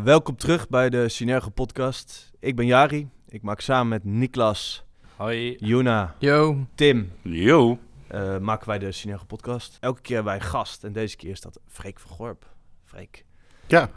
Uh, welkom terug bij de Synergo podcast. Ik ben Jari. Ik maak samen met Niklas, Hoi. Juna, Yo. Tim, Yo. uh, maken wij de Synergo podcast. Elke keer bij gast en deze keer is dat Freek van Gorp. Freek. Ja.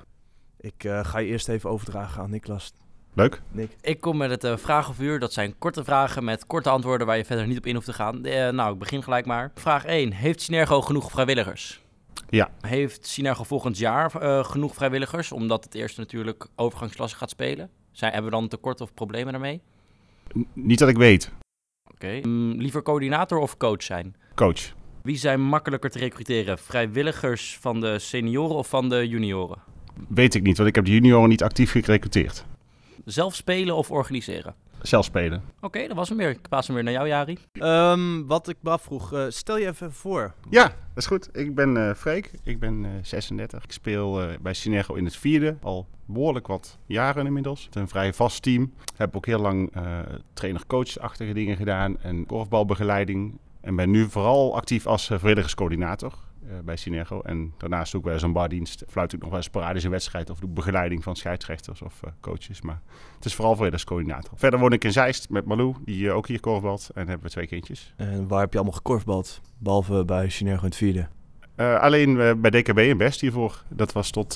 Ik uh, ga je eerst even overdragen aan Niklas. Leuk. Nick. Ik kom met het uh, vraag of uur. Dat zijn korte vragen met korte antwoorden waar je verder niet op in hoeft te gaan. Uh, nou, ik begin gelijk maar. Vraag 1. Heeft Synergo genoeg vrijwilligers? Ja. Heeft Synergo volgend jaar uh, genoeg vrijwilligers? Omdat het eerst natuurlijk overgangsklasse gaat spelen. Zijn, hebben we dan tekort of problemen daarmee? N niet dat ik weet. Oké. Okay. Um, liever coördinator of coach zijn? Coach. Wie zijn makkelijker te recruteren? Vrijwilligers van de senioren of van de junioren? Weet ik niet, want ik heb de junioren niet actief gerecruiteerd. Zelf spelen of organiseren? Zelf spelen. Oké, okay, dat was hem weer. Ik paas hem weer naar jou, Jari. Um, wat ik me afvroeg, uh, stel je even voor. Ja, dat is goed. Ik ben uh, Freek, ik ben uh, 36. Ik speel uh, bij Synergo in het vierde, al behoorlijk wat jaren inmiddels. Het is een vrij vast team. Heb ook heel lang uh, trainer-coach-achtige dingen gedaan en korfbalbegeleiding. En ben nu vooral actief als vrijwilligerscoördinator. Uh, bij Synergo. En daarnaast doe ik wel eens een bardienst. Fluit ik nog wel eens sporadisch een wedstrijd. Of doe ik begeleiding van scheidsrechters of uh, coaches. Maar het is vooral vrijwilligerscoördinator. Verder woon ik in Zeist met Malou, die uh, ook hier korfbalt. En hebben we twee kindjes. En waar heb je allemaal gekorfbald? Behalve bij Synergo in het vierde? Uh, alleen bij DKB en Best hiervoor. Dat was tot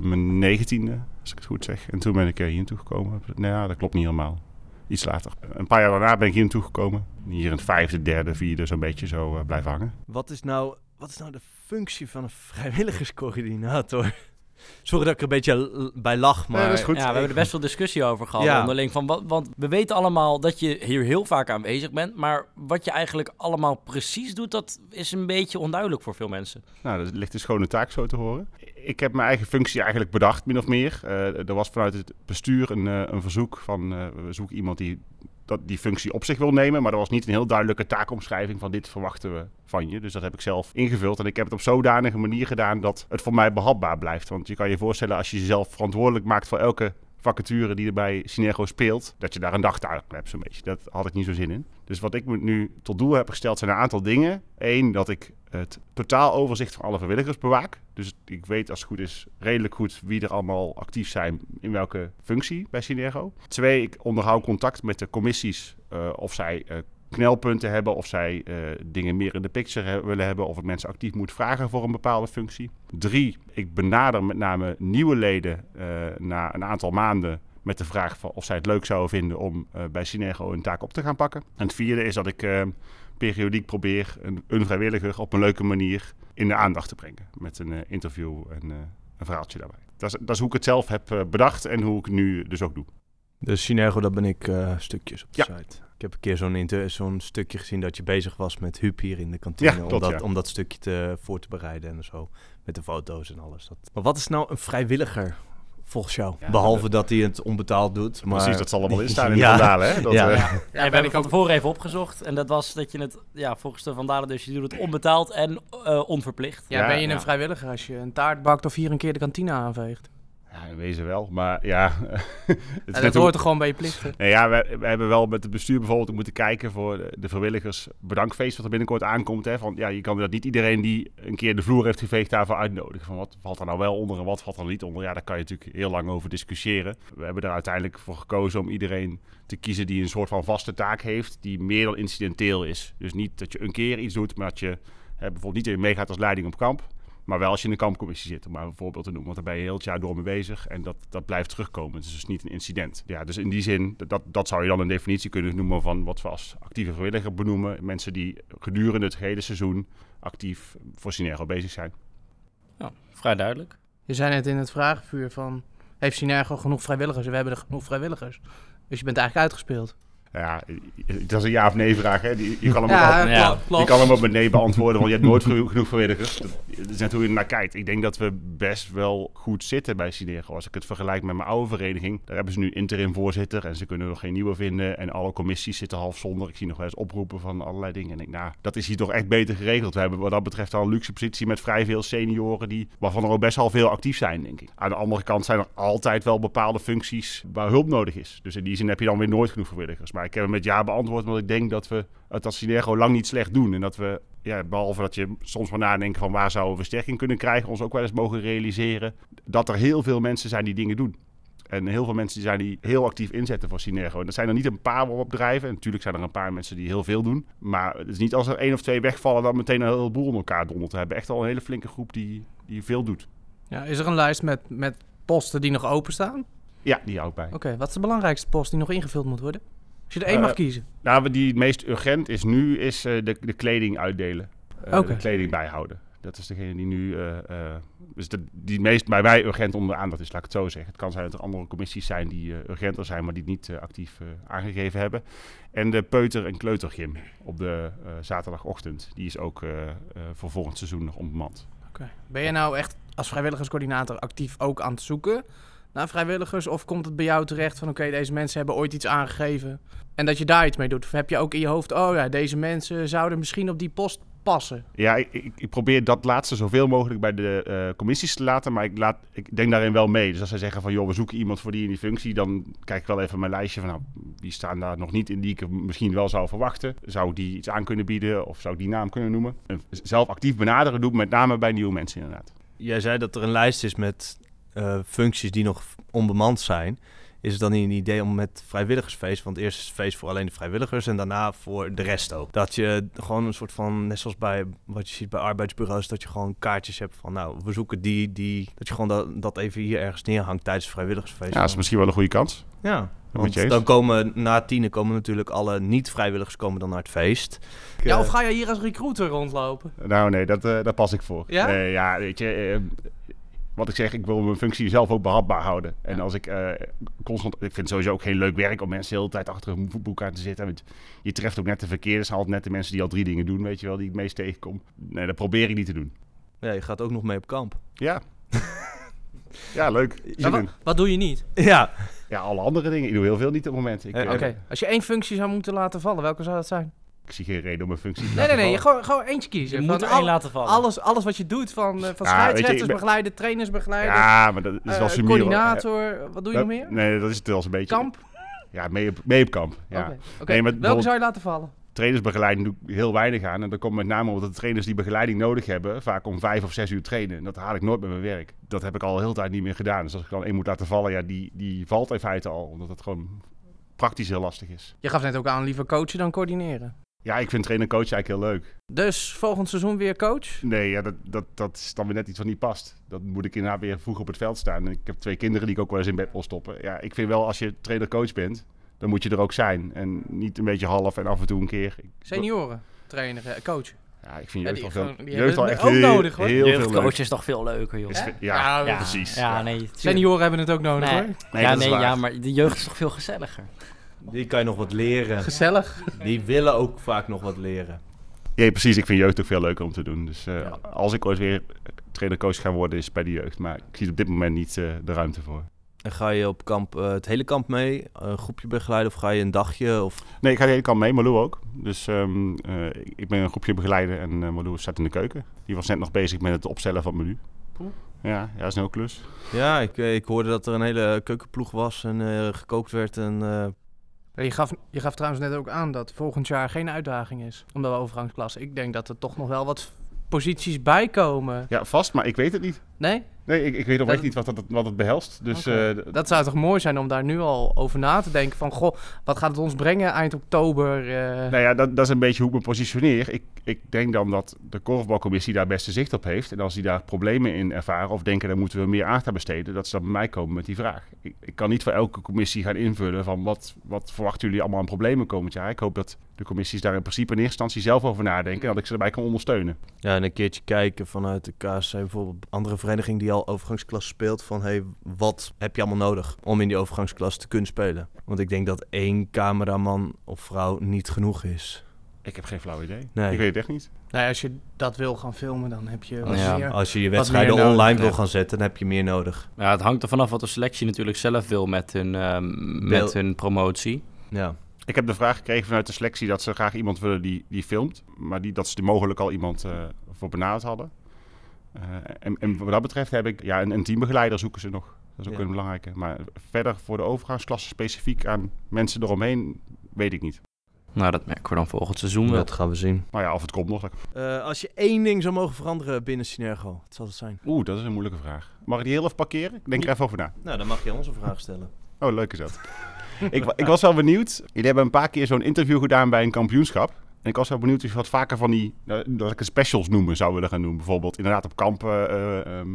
mijn negentiende, als ik het goed zeg. En toen ben ik hier naartoe gekomen. Nou ja, dat klopt niet helemaal. Iets later. Een paar jaar daarna ben ik hier naartoe gekomen. Hier in het vijfde, derde, vierde, zo'n beetje zo blijven hangen. Wat is nou wat is nou de functie van een vrijwilligerscoördinator? Sorry dat ik er een beetje bij lach, maar... Ja, dat is goed. Ja, we hebben er best veel discussie over gehad Ja. onderling. Van, wat, want we weten allemaal dat je hier heel vaak aanwezig bent. Maar wat je eigenlijk allemaal precies doet, dat is een beetje onduidelijk voor veel mensen. Nou, dat ligt dus gewoon een taak zo te horen. Ik heb mijn eigen functie eigenlijk bedacht, min of meer. Uh, er was vanuit het bestuur een, uh, een verzoek van... Uh, we zoeken iemand die dat die functie op zich wil nemen. Maar er was niet een heel duidelijke taakomschrijving van dit verwachten we van je. Dus dat heb ik zelf ingevuld. En ik heb het op zodanige manier gedaan dat het voor mij behapbaar blijft. Want je kan je voorstellen als je jezelf verantwoordelijk maakt voor elke vacature die er bij Synergo speelt, dat je daar een dagtaak hebt zo'n beetje. Dat had ik niet zo zin in. Dus wat ik nu tot doel heb gesteld zijn een aantal dingen. Eén, dat ik het totaaloverzicht van alle vrijwilligers bewaak. Dus ik weet als het goed is redelijk goed wie er allemaal actief zijn in welke functie bij Synergo. Twee, ik onderhoud contact met de commissies uh, of zij uh, knelpunten hebben, of zij uh, dingen meer in de picture willen hebben, of ik mensen actief moet vragen voor een bepaalde functie. Drie, ik benader met name nieuwe leden na een aantal maanden met de vraag van of zij het leuk zouden vinden om uh, bij Synergo een taak op te gaan pakken. En het vierde is dat ik periodiek probeer een, een, vrijwilliger op een leuke manier in de aandacht te brengen met een interview en een verhaaltje daarbij. Dat is, dat is hoe ik het zelf heb bedacht en hoe ik het nu dus ook doe. Dus Synergo, dat ben ik stukjes op de Ja. site. Ik heb een keer zo'n zo'n stukje gezien dat je bezig was met Huub hier in de kantine. Ja, om, dat, ja. om dat stukje te, voor te bereiden en zo. Met de foto's en alles. Dat. Maar wat is nou een vrijwilliger volgens jou? Ja, Behalve dat hij het onbetaald doet. Maar... Precies, dat zal allemaal in staan in Ja. de vandalen. Hè? Dat, Ja. eh, Ja, we hebben het van tevoren even opgezocht. En dat was dat je het, ja, volgens de Vandalen, dus je doet het onbetaald en uh, onverplicht. Ja, Ja, ben je een ja. vrijwilliger als je een taart bakt of hier een keer de kantine aanveegt? Ja, in wezen wel. Maar ja, het dat hoort er gewoon bij je plichten. Nee, ja, we, we hebben wel met het bestuur bijvoorbeeld moeten kijken voor de, de vrijwilligers bedankfeest wat er binnenkort aankomt. Hè, van, ja, je kan dat niet iedereen die een keer de vloer heeft geveegd daarvoor uitnodigen. Van wat valt er nou wel onder en wat valt er niet onder. Ja, daar kan je natuurlijk heel lang over discussiëren. We hebben er uiteindelijk voor gekozen om iedereen te kiezen die een soort van vaste taak heeft die meer dan incidenteel is. Dus niet dat je een keer iets doet, maar dat je hè, bijvoorbeeld niet meegaat als leiding op kamp. Maar wel als je in de kampcommissie zit, om maar een voorbeeld te noemen. Want daar ben je heel het jaar door mee bezig en dat, dat blijft terugkomen. Het is dus niet een incident. Ja, dus in die zin, dat, dat zou je dan een definitie kunnen noemen van wat we als actieve vrijwilliger benoemen. Mensen die gedurende het hele seizoen actief voor Synergo bezig zijn. Ja, vrij duidelijk. Je zei net in het vragenvuur van... Heeft Synergo genoeg vrijwilligers? En we hebben er genoeg vrijwilligers. Dus je bent eigenlijk uitgespeeld. Ja, dat is een ja of nee vraag. Hè. Je kan hem ook Ja, Je kan hem ook met nee beantwoorden, want je hebt nooit genoeg vrijwilligers. Dat is net hoe je naar kijkt. Ik denk dat we best wel goed zitten bij Synergo. Als ik het vergelijk met mijn oude vereniging, daar hebben ze nu interim voorzitter en ze kunnen nog geen nieuwe vinden. En alle commissies zitten half zonder. Ik zie nog wel eens oproepen van allerlei dingen. En ik denk, nou, dat is hier toch echt beter geregeld. We hebben wat dat betreft al een luxe positie met vrij veel senioren, die, waarvan er ook best wel veel actief zijn, denk ik. Aan de andere kant zijn er altijd wel bepaalde functies waar hulp nodig is. Dus in die zin heb je dan weer nooit genoeg vrijwilligers. Maar ik heb hem met ja beantwoord, omdat ik denk dat we het als Synergo lang niet slecht doen. En dat we, ja, behalve dat je soms maar nadenken van waar zouden we versterking kunnen krijgen, ons ook wel eens mogen realiseren dat er heel veel mensen zijn die dingen doen. En heel veel mensen zijn die heel actief inzetten voor Synergo. En dat zijn er niet een paar op drijven. En natuurlijk zijn er een paar mensen die heel veel doen. Maar het is niet als er één of twee wegvallen, dan meteen een hele boel in elkaar dondert. We hebben echt al een hele flinke groep die, die veel doet. Ja, is er een lijst met, met posten die nog openstaan? Ja, die hou ik bij. Oké, wat is de belangrijkste post die nog ingevuld moet worden? Als je er één Eh, mag kiezen. Nou, die het meest urgent is nu, is eh, de, de kleding uitdelen. Eh. De kleding bijhouden. Dat is degene die nu, eh, eh, dus de, die meest bij mij urgent onder de aandacht is, laat ik het zo zeggen. Het kan zijn dat er andere commissies zijn die eh, urgenter zijn, maar die het niet eh, actief eh, aangegeven hebben. En de peuter- en kleutergym op de eh, zaterdagochtend, die is ook eh, eh, voor volgend seizoen nog onbemand. Oké. Ben je nou echt als vrijwilligerscoördinator actief ook aan het zoeken naar vrijwilligers? Of komt het bij jou terecht van oké, deze mensen hebben ooit iets aangegeven en dat je daar iets mee doet? Of heb je ook in je hoofd, oh ja, deze mensen zouden misschien op die post passen? Ja, ik, ik, ik probeer dat laatste zoveel mogelijk bij de eh, commissies te laten, maar ik, laat, ik denk daarin wel mee. Dus als zij zeggen van, joh, we zoeken iemand voor die en die functie, dan kijk ik wel even mijn lijstje van, nou, wie staan daar nog niet in die ik misschien wel zou verwachten. Zou die iets aan kunnen bieden of zou ik die naam kunnen noemen? En zelf actief benaderen doe ik met name bij nieuwe mensen inderdaad. Jij zei dat er een lijst is met eh, functies die nog onbemand zijn. Is het dan niet een idee om met vrijwilligersfeest, want eerst is het feest voor alleen de vrijwilligers en daarna voor de rest ook. Dat je gewoon een soort van, net zoals bij wat je ziet bij arbeidsbureaus, dat je gewoon kaartjes hebt van nou, we zoeken die, die. Dat je gewoon dat, dat even hier ergens neerhangt tijdens het vrijwilligersfeest. Ja, dat is misschien wel een goede kans. Ja, want dan komen na tienen komen natuurlijk alle niet-vrijwilligers komen dan naar het feest. Ja, Eh, of ga je hier als recruiter rondlopen? Nou nee, dat, eh, daar pas ik voor. Ja? Nee, ja, weet je, eh, wat ik zeg, ik wil mijn functie zelf ook behapbaar houden. En als ik eh, constant, ik vind het sowieso ook geen leuk werk om mensen de hele tijd achter een voetboek aan te zitten. Want je treft ook net de verkeerde, net de mensen die al drie dingen doen, weet je wel, die ik meest tegenkom. Nee, dat probeer ik niet te doen. Ja, je gaat ook nog mee op kamp. Ja. ja, leuk. Zin wat, wat doe je niet? Ja, Ja, alle andere dingen. Ik doe heel veel niet op het moment. Eh, eh, Oké, als je één functie zou moeten laten vallen, welke zou dat zijn? Ik zie geen reden om een functie te Nee, nee, laten nee, je vallen. gewoon, gewoon eentje kiezen. Je moet er al- één laten vallen. Alles, alles wat je doet, van, eh, van Ja, scheidsrechters ben- begeleiden, trainers begeleiden, Ja, maar dat is wel sumier. coördinator, wat doe je Dat- nog meer? Nee, dat is het wel eens een beetje. Kamp? Ja, mee op, mee op kamp. Ja. Oké, oké. Nee, maar Welke zou je laten vallen? trainersbegeleiding doe ik heel weinig aan. En dat komt met name omdat de trainers die begeleiding nodig hebben, vaak om vijf of zes uur trainen. En dat haal ik nooit met mijn werk. Dat heb ik al heel de tijd niet meer gedaan. Dus als ik dan één moet laten vallen, ja, die, die valt in feite al. Omdat het gewoon praktisch heel lastig is. Je gaf net ook aan liever coachen dan coördineren. Ja, ik vind trainer en coach eigenlijk heel leuk. Dus volgend seizoen weer coach? Nee, ja, dat, dat, dat is dan weer net iets wat niet past. Dan moet ik inderdaad weer vroeg op het veld staan. En ik heb twee kinderen die ik ook wel eens in bed wil stoppen. Ja, ik vind wel als je trainer-coach bent, dan moet je er ook zijn. En niet een beetje half en af en toe een keer. Senioren, trainer, eh, coach. Ja, ik vind Ja, jeugd die al veel, die jeugd al echt ook heel, nodig, hoor. heel veel leuk. Jeugdcoach is toch veel leuker, joh. Is ja, Ja, ja, precies. Ja, Ja. nee. Senioren hebben het ook nodig Nee. hoor. Nee, ja, dat is nee, waar. ja, maar de jeugd is toch veel gezelliger. Die kan je nog wat leren. Gezellig. Die willen ook vaak nog wat leren. Ja, precies. Ik vind jeugd ook veel leuker om te doen. Dus eh, Ja. als ik ooit weer trainer-coach ga worden, is het bij de jeugd. Maar ik zie op dit moment niet eh, de ruimte voor. En ga je op kamp eh, het hele kamp mee, een groepje begeleiden of ga je een dagje? Of... Nee, ik ga de hele kant mee, Malou ook. Dus ehm, eh, ik ben een groepje begeleider en uh, Malou staat in de keuken. Die was net nog bezig met het opstellen van het menu. Cool. Ja, ja, dat is een heel klus. Ja, ik, ik hoorde dat er een hele keukenploeg was en eh, gekookt werd. En, eh, Je gaf, je gaf trouwens net ook aan dat volgend jaar geen uitdaging is. Omdat we overgangsklas. Ik denk dat er toch nog wel wat posities bijkomen. Ja, vast, maar ik weet het niet. Nee? Nee, ik, ik weet oprecht Dat- niet wat, dat, wat het behelst. Dus eh, Dat zou toch mooi zijn om daar nu al over na te denken. Van, goh, wat gaat het ons brengen eind oktober? eh? Nou ja, dat, dat is een beetje hoe ik me positioneer. Ik, ik denk dan dat de korfbalcommissie daar beste zicht op heeft. En als die daar problemen in ervaren of denken, daar moeten we meer aandacht aan besteden, dat ze dan bij mij komen met die vraag. Ik, ik kan niet voor elke commissie gaan invullen van wat, wat verwachten jullie allemaal aan problemen komend jaar. Ik hoop dat de commissies daar in principe in eerste instantie zelf over nadenken en dat ik ze daarbij kan ondersteunen. ja, en een keertje kijken vanuit de KSC, bijvoorbeeld andere vereniging die al overgangsklas speelt. Van hey, wat heb je allemaal nodig om in die overgangsklas te kunnen spelen? Want ik denk dat één cameraman of vrouw niet genoeg is. Ik heb geen flauw idee. Nee. Ik weet het echt niet. Nou ja, als je dat wil gaan filmen, dan heb je wat Ja, meer. Als je je wedstrijden nodig, online wil ja. gaan zetten, dan heb je meer nodig. Ja, het hangt er vanaf wat de selectie natuurlijk zelf wil met hun, ehm, met hun promotie. Ja. Ik heb de vraag gekregen vanuit de selectie dat ze graag iemand willen die, die filmt. Maar die, dat ze er mogelijk al iemand eh, voor benaderd hadden. Eh, en, en wat dat betreft heb ik... Ja, een, een teambegeleider zoeken ze nog. Dat is ook Ja. een belangrijke. Maar verder voor de overgangsklasse specifiek aan mensen eromheen... weet ik niet. Nou, dat merken we dan volgend seizoen wel. Dat gaan we zien. Nou ja, of het komt nog. dat- Eh, als je één ding zou mogen veranderen binnen Synergo, wat zal het zijn? Oeh, dat is een moeilijke vraag. Mag ik die heel even parkeren? Ik denk er even over na. Nou, dan mag je ons een vraag stellen. Oh, leuk is dat. ik, ik was wel benieuwd. Jullie hebben een paar keer zo'n interview gedaan bij een kampioenschap. En ik was wel benieuwd of je wat vaker van die, nou, dat ik het specials noemen zou willen gaan doen. Bijvoorbeeld inderdaad op kamp eh, eh, ehm,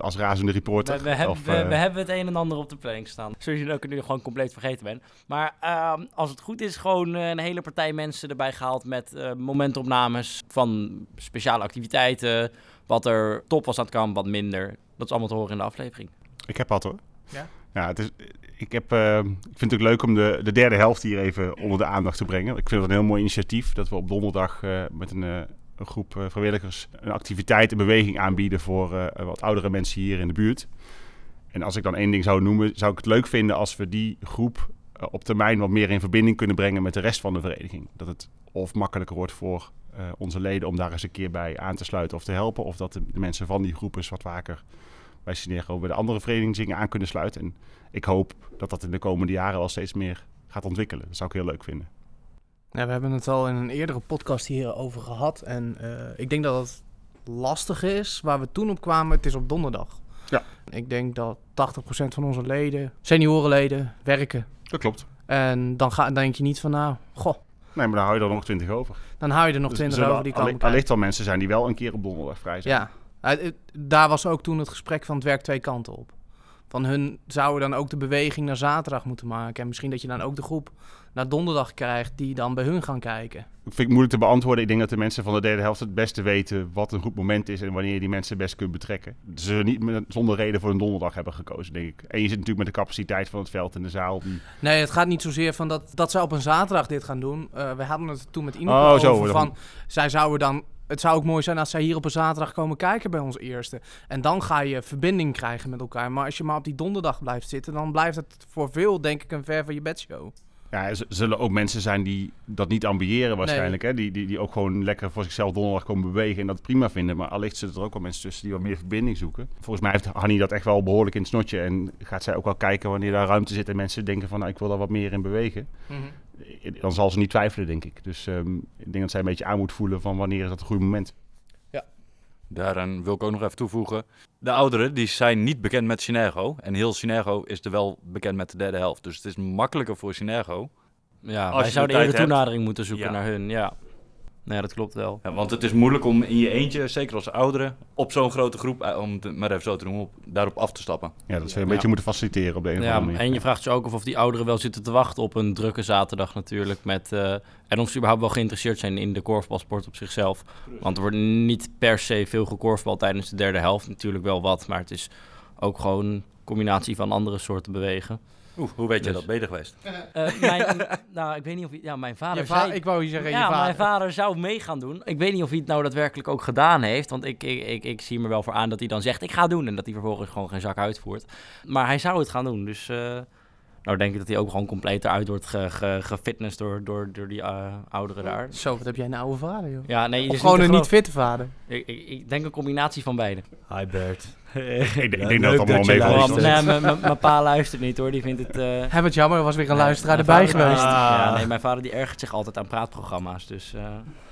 als razende reporter. We, we, hebben, Of, we, eh, we hebben het een en ander op de planning staan. Zoals je ook nu gewoon compleet vergeten bent. Maar ehm, als het goed is, gewoon eh, een hele partij mensen erbij gehaald met eh, momentopnames van speciale activiteiten. Wat er top was aan het kamp, wat minder. Dat is allemaal te horen in de aflevering. Ik heb wat hoor. Ja? Ja, het is, ik, heb, eh, ik vind het ook leuk om de, de derde helft hier even onder de aandacht te brengen. Ik vind het een heel mooi initiatief dat we op donderdag eh, met een, eh, groep vrijwilligers een activiteit, een beweging aanbieden voor wat oudere mensen hier in de buurt. En als ik dan één ding zou noemen, zou ik het leuk vinden als we die groep op termijn wat meer in verbinding kunnen brengen met de rest van de vereniging. Dat het of makkelijker wordt voor onze leden om daar eens een keer bij aan te sluiten of te helpen. Of dat de, mensen van die groep eens wat vaker bij Synergo bij de andere verenigingen aan kunnen sluiten. En ik hoop dat dat in de komende jaren wel steeds meer gaat ontwikkelen. Dat zou ik heel leuk vinden. Ja, we hebben het al in een eerdere podcast hierover gehad. En eh, ik denk dat het lastig is. Waar we toen op kwamen, het is op donderdag. Ja. Ik denk dat 80% van onze leden, seniorenleden, werken. Dat klopt. En dan ga, denk je niet van, nou, goh, Nee, maar dan hou je er nog twintig over. dan hou je er nog Dus 20 er zullen over die komen kijken. Allicht wel mensen zijn die wel een keer op donderdag vrij zijn. Ja, daar was ook toen het gesprek van het werk twee kanten op. Van hun zouden dan ook de beweging naar zaterdag moeten maken. En misschien dat je dan ook de groep naar donderdag krijgt die dan bij hun gaan kijken. Ik vind het moeilijk te beantwoorden. Ik denk dat de mensen van de derde helft het beste weten wat een goed moment is en wanneer je die mensen best kunt betrekken. Ze niet met- zonder reden voor een donderdag hebben gekozen, denk ik. En je zit natuurlijk met de capaciteit van het veld en de zaal. Die... Nee, het gaat niet zozeer van dat, dat zij op een zaterdag dit gaan doen. Eh, we hadden het toen met Oh, iemand zo, over dan- van... Zij zouden dan... Het zou ook mooi zijn als zij hier op een zaterdag komen kijken bij ons eerste. En dan ga je verbinding krijgen met elkaar. Maar als je maar op die donderdag blijft zitten... dan blijft het voor veel, denk ik, een ver van je bedshow. Ja, er zullen ook mensen zijn die dat niet ambiëren waarschijnlijk. Hè? Die, die, die ook gewoon lekker voor zichzelf donderdag komen bewegen en dat prima vinden. Maar allicht zitten er ook wel mensen tussen die wat meer verbinding zoeken. Volgens mij heeft Hanni dat echt wel behoorlijk in het snotje. En gaat zij ook wel kijken wanneer daar ruimte zit en mensen denken van... Nou, ik wil daar wat meer in bewegen. Dan zal ze niet twijfelen, denk ik. Dus ehm, ik denk dat zij een beetje aan moet voelen van wanneer is dat een goed moment. Daaraan wil ik ook nog even toevoegen. De ouderen die zijn niet bekend met Synergo. En heel Synergo is er wel bekend met de derde helft. Dus het is makkelijker voor Synergo. Ja, wij zouden de eerder toenadering moeten zoeken Ja. naar hun. Ja. Nee, dat klopt wel. Ja, want het is moeilijk om in je eentje, zeker als ouderen, op zo'n grote groep, eh, om het maar even zo te noemen, op, daarop af te stappen. Ja, dat ze een Ja. beetje moeten faciliteren op de een of andere manier. en je vraagt je ook af of die ouderen wel zitten te wachten op een drukke zaterdag natuurlijk. Met, eh, en of ze überhaupt wel geïnteresseerd zijn in de korfbalsport op zichzelf. Want er wordt niet per se veel gekorfbal tijdens de derde helft. Natuurlijk wel wat, maar het is ook gewoon een combinatie van andere soorten bewegen. Oeh, hoe weet je Dus- dat? Ben je er geweest? Eh, mijn, nou, ik weet niet of... Ja, mijn vader Je va- zei... ik wou je zeggen, ja, je vader. mijn vader zou mee gaan doen. Ik weet niet of hij het nou daadwerkelijk ook gedaan heeft. Want ik, ik, ik, ik zie me wel voor aan dat hij dan zegt, ik ga het doen. En dat hij vervolgens gewoon geen zak uitvoert. Maar hij zou het gaan doen. Dus eh, nou denk ik dat hij ook gewoon compleet eruit wordt ge, door, door, door die eh, ouderen daar. Zo, wat heb jij een oude vader, joh. Ja, nee, Of is gewoon een niet fitte vader. Ik, ik, ik denk een combinatie van beide. Hi Bert. ik denk dat het allemaal mee Oh, luistert. nee, mijn- pa luistert niet hoor. Die vindt het... eh, Heb het jammer, er was weer een nee, luisteraar mijn erbij vader- geweest. Ja, nee, mijn vader die ergert zich altijd aan praatprogramma's. Dus... eh,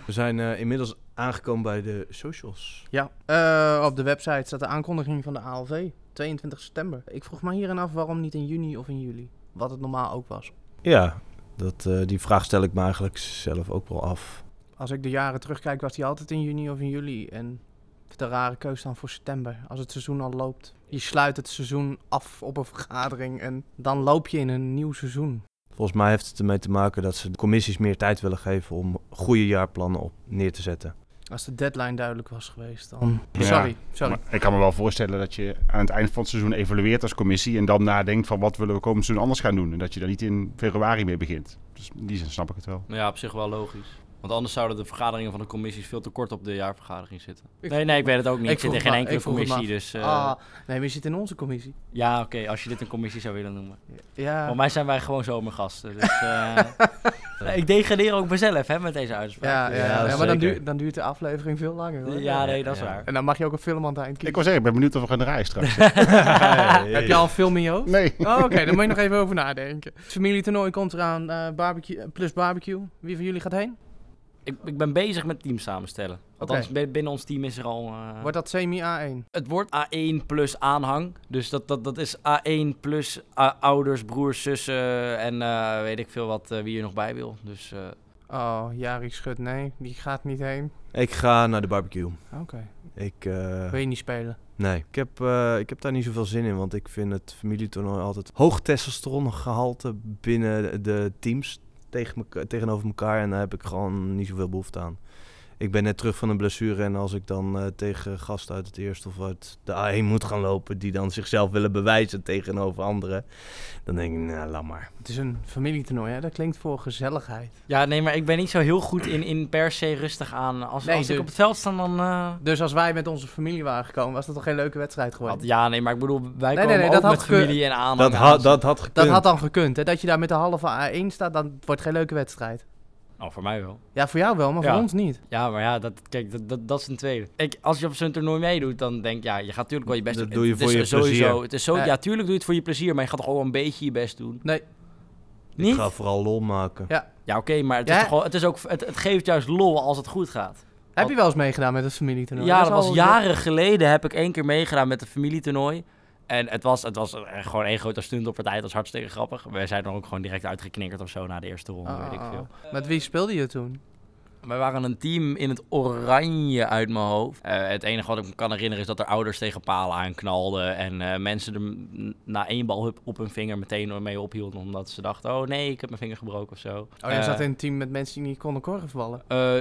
We zijn eh, inmiddels aangekomen bij de socials. Ja, eh, op de website staat de aankondiging van de ALV, 22 september. Ik vroeg me hierin af waarom niet in juni of in juli, wat het normaal ook was. Ja, dat, eh, die vraag stel ik me eigenlijk zelf ook wel af. Als ik de jaren terugkijk, was die altijd in juni of in juli. En een rare keus dan voor september, als het seizoen al loopt. Je sluit het seizoen af op een vergadering en dan loop je in een nieuw seizoen. Volgens mij heeft het ermee te maken dat ze de commissies meer tijd willen geven om goede jaarplannen op neer te zetten. Als de deadline duidelijk was geweest, dan... Ja, Sorry, sorry. Ik kan me wel voorstellen dat je aan het eind van het seizoen evalueert als commissie en dan nadenkt van wat willen we komend seizoen anders gaan doen. En dat je dan niet in februari mee begint. Dus in die zin snap ik het wel. ja, op zich wel logisch. Want anders zouden de vergaderingen van de commissies veel te kort op de jaarvergadering zitten. Ik- nee, nee, ik weet het ook niet. ik Ik, zit in geen enkele ik commissie, maar dus... eh, Ah, nee, we zitten in onze commissie. Ja, oké, als je dit een commissie zou willen noemen. Ja. Voor mij zijn wij gewoon zomergasten. Dus, eh, ik degradeer ook mezelf hè, met deze uitspraak. Ja, ja, Ja, ja, maar dan, duurt, dan duurt de aflevering veel langer. Hoor. Ja, nee, dat is Ja. waar. En dan mag je ook een film aan het eind Ik kiezen. wil zeggen, ik ben benieuwd of we gaan draaien straks. Heb je al een film in je hoofd? Nee. Oh, Oké, dan moet je nog even over nadenken. Het familietoernooi komt eraan, eh, barbecue, plus barbecue. Wie van jullie gaat heen? Ik, ik ben bezig met teams samenstellen. Althans, binnen ons team is er al... eh, Wordt dat semi-A1? Het wordt A1 plus aanhang. Dus dat, dat, dat is A1 plus a- ouders, broers, zussen en eh, weet ik veel wat eh, wie er nog bij wil. Dus eh, Oh, Jari Schut, nee, die gaat niet heen. Ik ga naar de barbecue. Oké. Ik, eh, Wil je niet spelen? nee, ik heb, eh, ik heb daar niet zoveel zin in, want ik vind het familietoernooi altijd hoog testosterongehalte binnen de teams tegen meka- tegenover elkaar. En daar heb ik gewoon niet zoveel behoefte aan. Ik ben net terug van een blessure en als ik dan eh, tegen gasten uit het eerste of uit de A1 moet gaan lopen, die dan zichzelf willen bewijzen tegenover anderen, dan denk ik, nou, laat maar. Het is een familietoernooi, hè? Dat klinkt voor gezelligheid. ja, nee, maar ik ben niet zo heel goed in, in per se rustig aan. Als, Nee, als ik de- op het veld sta, dan... eh, Dus als wij met onze familie waren gekomen, was dat toch geen leuke wedstrijd geworden? ja, nee, maar ik bedoel, wij nee, komen nee, ook dat had met familie en aanhang. Dat, aan. had dat had gekund. Dat had dan gekund, hè? Dat je daar met de halve A1 staat, dan wordt geen leuke wedstrijd. Oh, voor mij wel. Ja, voor jou wel, maar Ja. voor ons niet. Ja, maar ja, dat, kijk, dat, dat, dat is een tweede. Ik, als je op zo'n toernooi meedoet, dan denk ik, ja, je gaat natuurlijk wel je best Dat doen. doe je Het voor is je sowieso, plezier. Het is zo, Ja. ja, tuurlijk doe je het voor je plezier, maar je gaat toch al een beetje je best doen. Nee, Ik Niet? ga vooral lol maken. Ja, oké, maar het, Ja. is toch wel, het, is ook, het, het geeft juist lol als het goed gaat. heb je wel eens meegedaan met het familietoernooi? ja, dat was jaren geleden heb ik één keer meegedaan met een familietoernooi. En het was, het was echt gewoon één grote stunt op partij. Het was hartstikke grappig. Wij zijn dan ook gewoon direct uitgeknikkerd of zo na de eerste ronde, weet ik ah, veel. Met wie speelde je toen? Wij waren een team in het oranje uit mijn hoofd. Eh, het enige wat ik me kan herinneren is dat er ouders tegen palen aanknalden. En eh, mensen er na één bal op- hun vinger meteen mee ophielden. Omdat ze dachten, oh nee, ik heb mijn vinger gebroken of zo. Oh, je Eh, zat in een team met mensen die niet konden korfballen. eh,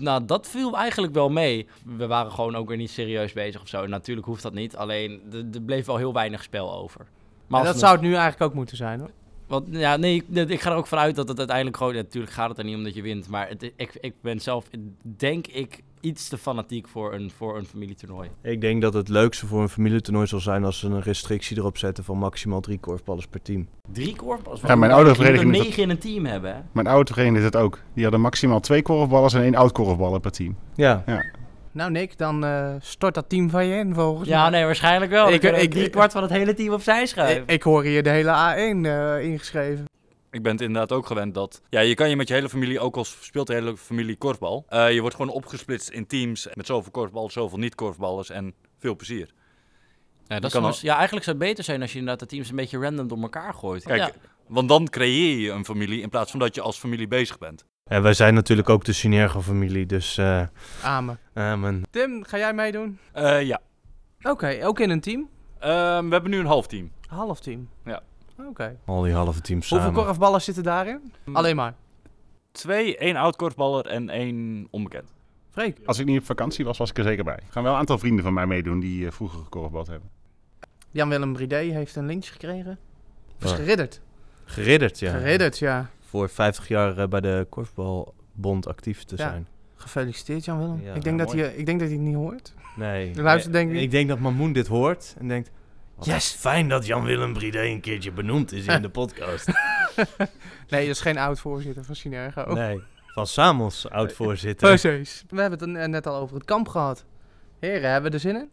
nou, dat viel eigenlijk wel mee. We waren gewoon ook weer niet serieus bezig of zo. Natuurlijk hoeft dat niet. Alleen, er bleef wel heel weinig spel over. Maar dat zou het nu eigenlijk ook moeten zijn, hoor. Want, ja, nee, ik, ik ga er ook vanuit dat het uiteindelijk gewoon... ja, natuurlijk gaat het er niet om dat je wint. Maar het, ik, ik ben zelf, denk ik, iets te fanatiek voor een, voor een familietoernooi. Ik denk dat het leukste voor een familietoernooi zal zijn als ze een restrictie erop zetten van maximaal drie korfballers per team. Drie korfballers? Ja, mijn er vereniging negen in een team hebben, hè? Mijn oude vereniging deed het ook. Die hadden maximaal twee korfballers en één oud korfballer per team. Ja, Nou, Nick, dan eh, stort dat team van je in, volgens Ja, mij. nee, waarschijnlijk wel. Ik- Ik, drie kwart van het hele team opzij schuiven. Ik, ik hoor hier de hele A1 eh, ingeschreven. Ik ben het inderdaad ook gewend dat... Ja, je kan je met je hele familie, ook al speelt de hele familie korfbal... eh, je wordt gewoon opgesplitst in teams met zoveel korfballers, zoveel niet-korfballers en veel plezier. Ja, dat soms- ja, eigenlijk zou het beter zijn als je inderdaad de teams een beetje random door elkaar gooit. Kijk, ja. want dan creëer je een familie in plaats van dat je als familie bezig bent. En wij zijn natuurlijk ook de Synergo-familie, dus eh Amen. amen. Tim, ga jij meedoen? Eh, ja, Oké, ook in een team? Ehm, we hebben nu een half team. Half team? Ja. Oké. Al die halve teams samen. Hoeveel korfballers zitten daarin? Alleen maar. Twee, één oud korfballer en één onbekend. Freek. Als ik niet op vakantie was, was ik er zeker bij. Er gaan wel een aantal vrienden van mij meedoen die eh, vroeger gekorfbald hebben. Jan-Willem Bridé heeft een lintje gekregen. Of is Ja. geridderd? Geridderd, ja. Geridderd, ja. Voor 50 jaar eh, bij de Korfbalbond actief te zijn. Gefeliciteerd, Jan-Willem. Ja, ik, denk ja, dat hij, ik denk dat hij het niet hoort. Nee. De luister, Eh, denk ik- ik denk dat Mamoen dit hoort en denkt... Yes! fijn dat Jan-Willem Bridé een keertje benoemd is in de podcast. Nee, dat is geen oud-voorzitter van Synergo. Nee, van Samos, oud-voorzitter. Precies. We hebben het er net al over het kamp gehad. Heren, hebben we er zin in?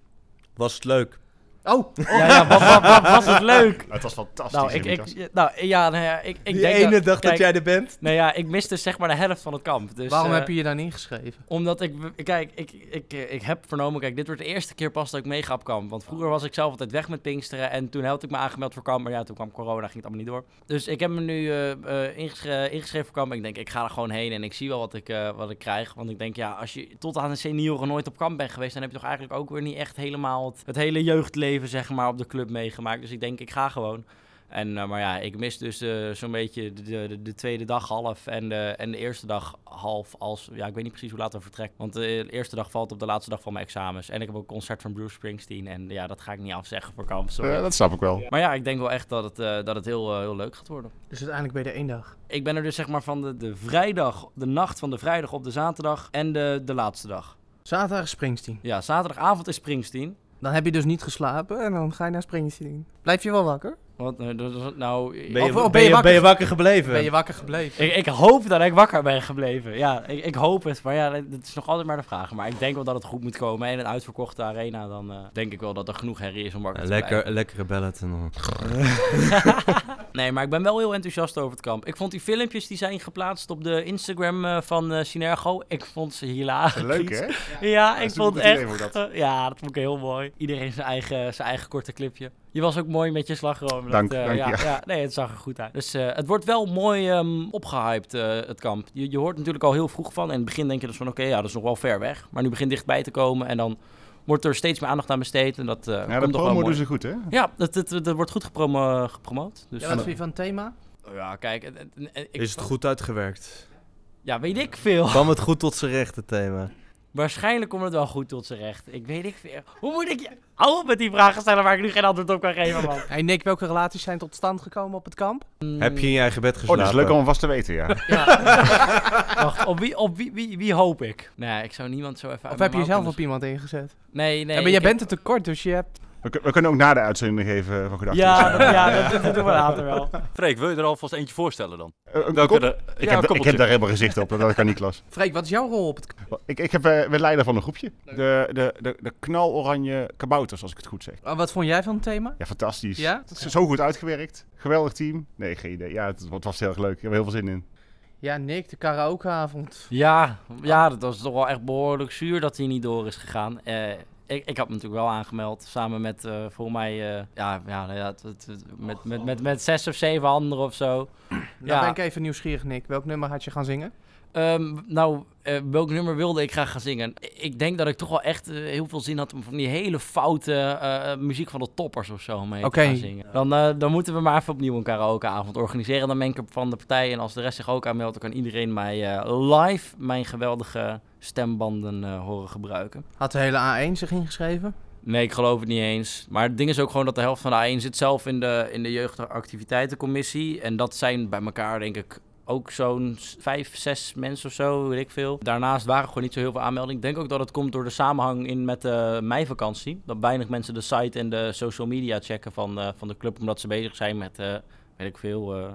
Was het leuk? Oh, Ja, ja, wat, wat, wat was het leuk? Het was fantastisch. Nou, ik, ik, nou, ja, nou ja, ik, ik Die denk ene dat, dag kijk, dat jij er bent? Nee, ja, ik miste zeg maar de helft van het kamp. Dus, waarom eh, heb je je dan ingeschreven? Omdat ik, kijk, ik, ik, eh, ik heb vernomen, kijk, dit wordt de eerste keer pas dat ik meega op kamp. Want vroeger was ik zelf altijd weg met Pinksteren en toen had ik me aangemeld voor kamp. Maar ja, toen kwam corona, ging het allemaal niet door. Dus ik heb me nu eh, eh, ingeschre- ingeschreven voor kamp. Ik denk, ik ga er gewoon heen en ik zie wel wat ik, eh, wat ik krijg. Want ik denk, ja, als je tot aan de senioren nooit op kamp bent geweest, dan heb je toch eigenlijk ook weer niet echt helemaal het, het hele jeugdleven, zeg maar, op de club meegemaakt. Dus ik denk, ik ga gewoon. En, eh, maar ja, ik mis dus eh, zo'n beetje de, de, de tweede dag half en de, en de eerste dag half als... Ja, ik weet niet precies hoe laat we vertrekken. Want de eerste dag valt op de laatste dag van mijn examens. En ik heb ook een concert van Bruce Springsteen. En ja, dat ga ik niet afzeggen voor kamp, sorry. Eh, dat snap ik wel. Maar ja, ik denk wel echt dat het, eh, dat het heel, heel leuk gaat worden. Dus uiteindelijk ben je er één dag. Ik ben er dus zeg maar van de, de vrijdag, de nacht van de vrijdag op de zaterdag en de, de laatste dag. Zaterdag is Springsteen. Ja, zaterdagavond is Springsteen. Dan heb je dus niet geslapen en dan ga je naar Springsteen. Blijf je wel wakker? Wat, eh, dat nou, Ben je, Of- of ben je, ben je wakker gebleven? Ben je wakker gebleven? Ik, ik hoop dat ik wakker ben gebleven. Ja, ik, ik hoop het. Maar ja, dat is nog altijd maar de vraag. Maar ik denk wel dat het goed moet komen. En in een uitverkochte arena, dan eh, denk ik wel dat er genoeg herrie is om wakker te lekker, blijven. lekkere ballet. En dan... Nee, maar ik ben wel heel enthousiast over het kamp. Ik vond die filmpjes die zijn geplaatst op de Instagram eh, van eh Synergo. Ik vond ze hilarisch. Leuk, hè? Ja, ik vond echt... dat. ja, dat vond ik heel mooi. Iedereen zijn eigen, zijn eigen korte clipje. Je was ook mooi met je slagroom. Dat, Dank, eh, dank ja, je. ja, nee, het zag er goed uit. Dus eh, het wordt wel mooi ehm, opgehyped, eh, het kamp. Je, je hoort natuurlijk al heel vroeg van. En in het begin denk je dus van, oké, ja, dat is nog wel ver weg. Maar nu begint dichtbij te komen en dan wordt er steeds meer aandacht aan besteed. En dat eh Ja, de komt toch wel promo mooi. doen ze goed, hè? Ja, dat, dat, dat wordt goed gepromo gepromoot. Dus Ja, wat vind je van het thema? ja, kijk. ik- Is het goed uitgewerkt? Ja, weet ik veel. Kwam het goed tot zijn recht, het thema? Waarschijnlijk komt het wel goed tot zijn recht. Ik weet ik veel. Hoe moet ik je... Hou op met die vragen stellen waar ik nu geen antwoord op kan geven, man. Hey Nick, welke relaties zijn tot stand gekomen op het kamp? Heb je in je eigen bed Oh, geslapen? dat is leuk om vast te weten, ja. Wacht, op wie, op wie, wie, wie hoop ik? Nee, ik zou niemand zo even Of heb je jezelf op iemand ingezet? Nee, nee. ja, maar jij bent er tekort, dus je hebt... We, kun- we kunnen ook na de uitzending geven van gedachten. Ja, dat, ja dat, dat doen we later wel. Freek, wil je er alvast eentje voorstellen dan? Eh, een Welke kop- de- ik, ja, heb, ik heb daar helemaal gezicht op, dat kan Niklas. Freek, wat is jouw rol op het? Ik, ik heb, eh, ben leider van een groepje. De, de, de, de knaloranje kabouters, als ik het goed zeg. Oh, wat vond jij van het thema? Ja, fantastisch. Ja? Het is zo goed uitgewerkt. Geweldig team. Nee, geen idee. Ja, het, het was heel erg leuk. Ik heb er heel veel zin in. Ja, Nick, de karaokeavond. Ja, ja, dat was toch wel echt behoorlijk zuur dat hij niet door is gegaan. Eh, ik, ik had me natuurlijk wel aangemeld, samen met, eh voor mij, eh, ja, ja, nou ja het, het- het- met, met, met, met zes of zeven anderen of zo. Nou Ja. ben ik even nieuwsgierig, Nick. Welk nummer had je gaan zingen? Ehm, nou, eh, welk nummer wilde ik graag gaan zingen? Ik denk dat ik toch wel echt eh, heel veel zin had om van die hele foute eh, muziek van de toppers of zo mee te gaan zingen. Dan, dan moeten we maar even opnieuw een karaokeavond organiseren. Dan ben ik van de partij en als de rest zich ook aanmeldt, dan kan iedereen mij live mijn geweldige stembanden horen gebruiken. Had de hele A1 zich ingeschreven? Nee, ik geloof het niet eens. Maar het ding is ook gewoon dat de helft van de A1 zit zelf in de, in de jeugdactiviteitencommissie. En dat zijn bij elkaar denk ik ook zo'n vijf, zes mensen of zo, weet ik veel. Daarnaast waren gewoon niet zo heel veel aanmeldingen. Ik denk ook dat het komt door de samenhang in met de meivakantie. Dat weinig mensen de site en de social media checken van, eh, van de club. Omdat ze bezig zijn met, eh, weet ik veel... eh,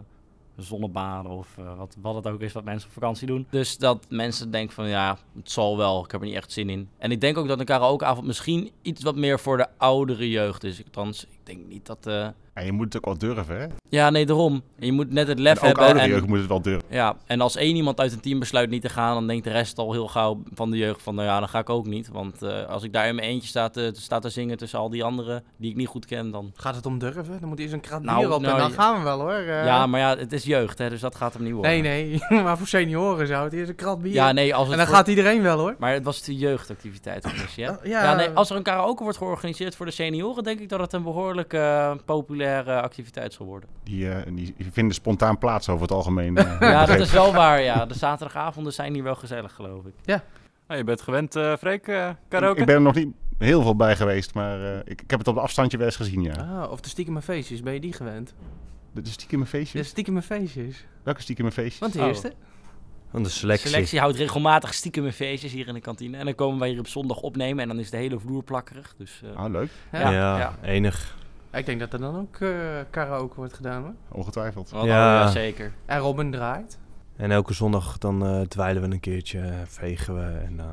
zonnebaden of eh, wat, wat het ook is wat mensen op vakantie doen. Dus dat mensen denken van ja, het zal wel, ik heb er niet echt zin in. En ik denk ook dat een karaokeavond misschien iets wat meer voor de oudere jeugd is. Althans, ik denk niet dat... eh, Ja, je moet het ook wel durven, hè? Ja, nee, daarom. Je moet net het lef En ook hebben. oudere en- jeugd moet het wel durven. ja, en als één iemand uit een team besluit niet te gaan, dan denkt de rest al heel gauw van de jeugd van, nou ja, dan ga ik ook niet. Want eh, als ik daar in mijn eentje sta te, sta te zingen tussen al die anderen die ik niet goed ken, dan... Gaat het om durven? Dan moet eerst een krat bier Nou, op nou, en dan ja. gaan we wel hoor. Eh, Ja, maar ja, het is jeugd, hè, dus dat gaat hem niet worden. Nee, nee. maar voor senioren zou het eerst een krat bier. Ja, nee, als het en dan voor- gaat iedereen wel hoor. Maar het was de jeugdactiviteit. commissie, hè? Oh, ja. ja, nee, als er een karaoke wordt georganiseerd voor de senioren, denk ik dat het een behoorlijk eh, populaire activiteit zal worden. Die, eh, die vinden spontaan plaats over het algemeen. eh, Ja, dat is wel waar, ja. De zaterdagavonden zijn hier wel gezellig, geloof ik. Nou, je bent gewend, eh Freek, karaoke? Ik ben er nog niet heel veel bij geweest, maar eh, ik, ik heb het op de afstandje wel eens gezien, ja. Ah, of de stiekeme feestjes, ben je die gewend? De, de stiekeme De feestjes? stiekeme feestjes. Welke stiekeme feestjes? Want de Oh. eerste? Van de selectie. Selectie houdt regelmatig stiekem feestjes hier in de kantine. En dan komen wij hier op zondag opnemen en dan is de hele vloer plakkerig. Dus, eh, Ah, leuk. Ja. Ja, Ja, ja. enig. Ik denk dat er dan ook eh, karaoke wordt gedaan hoor. Ongetwijfeld. wat Ja. ja. zeker. En Robin draait. En elke zondag dan eh dweilen we een keertje, vegen we en eh,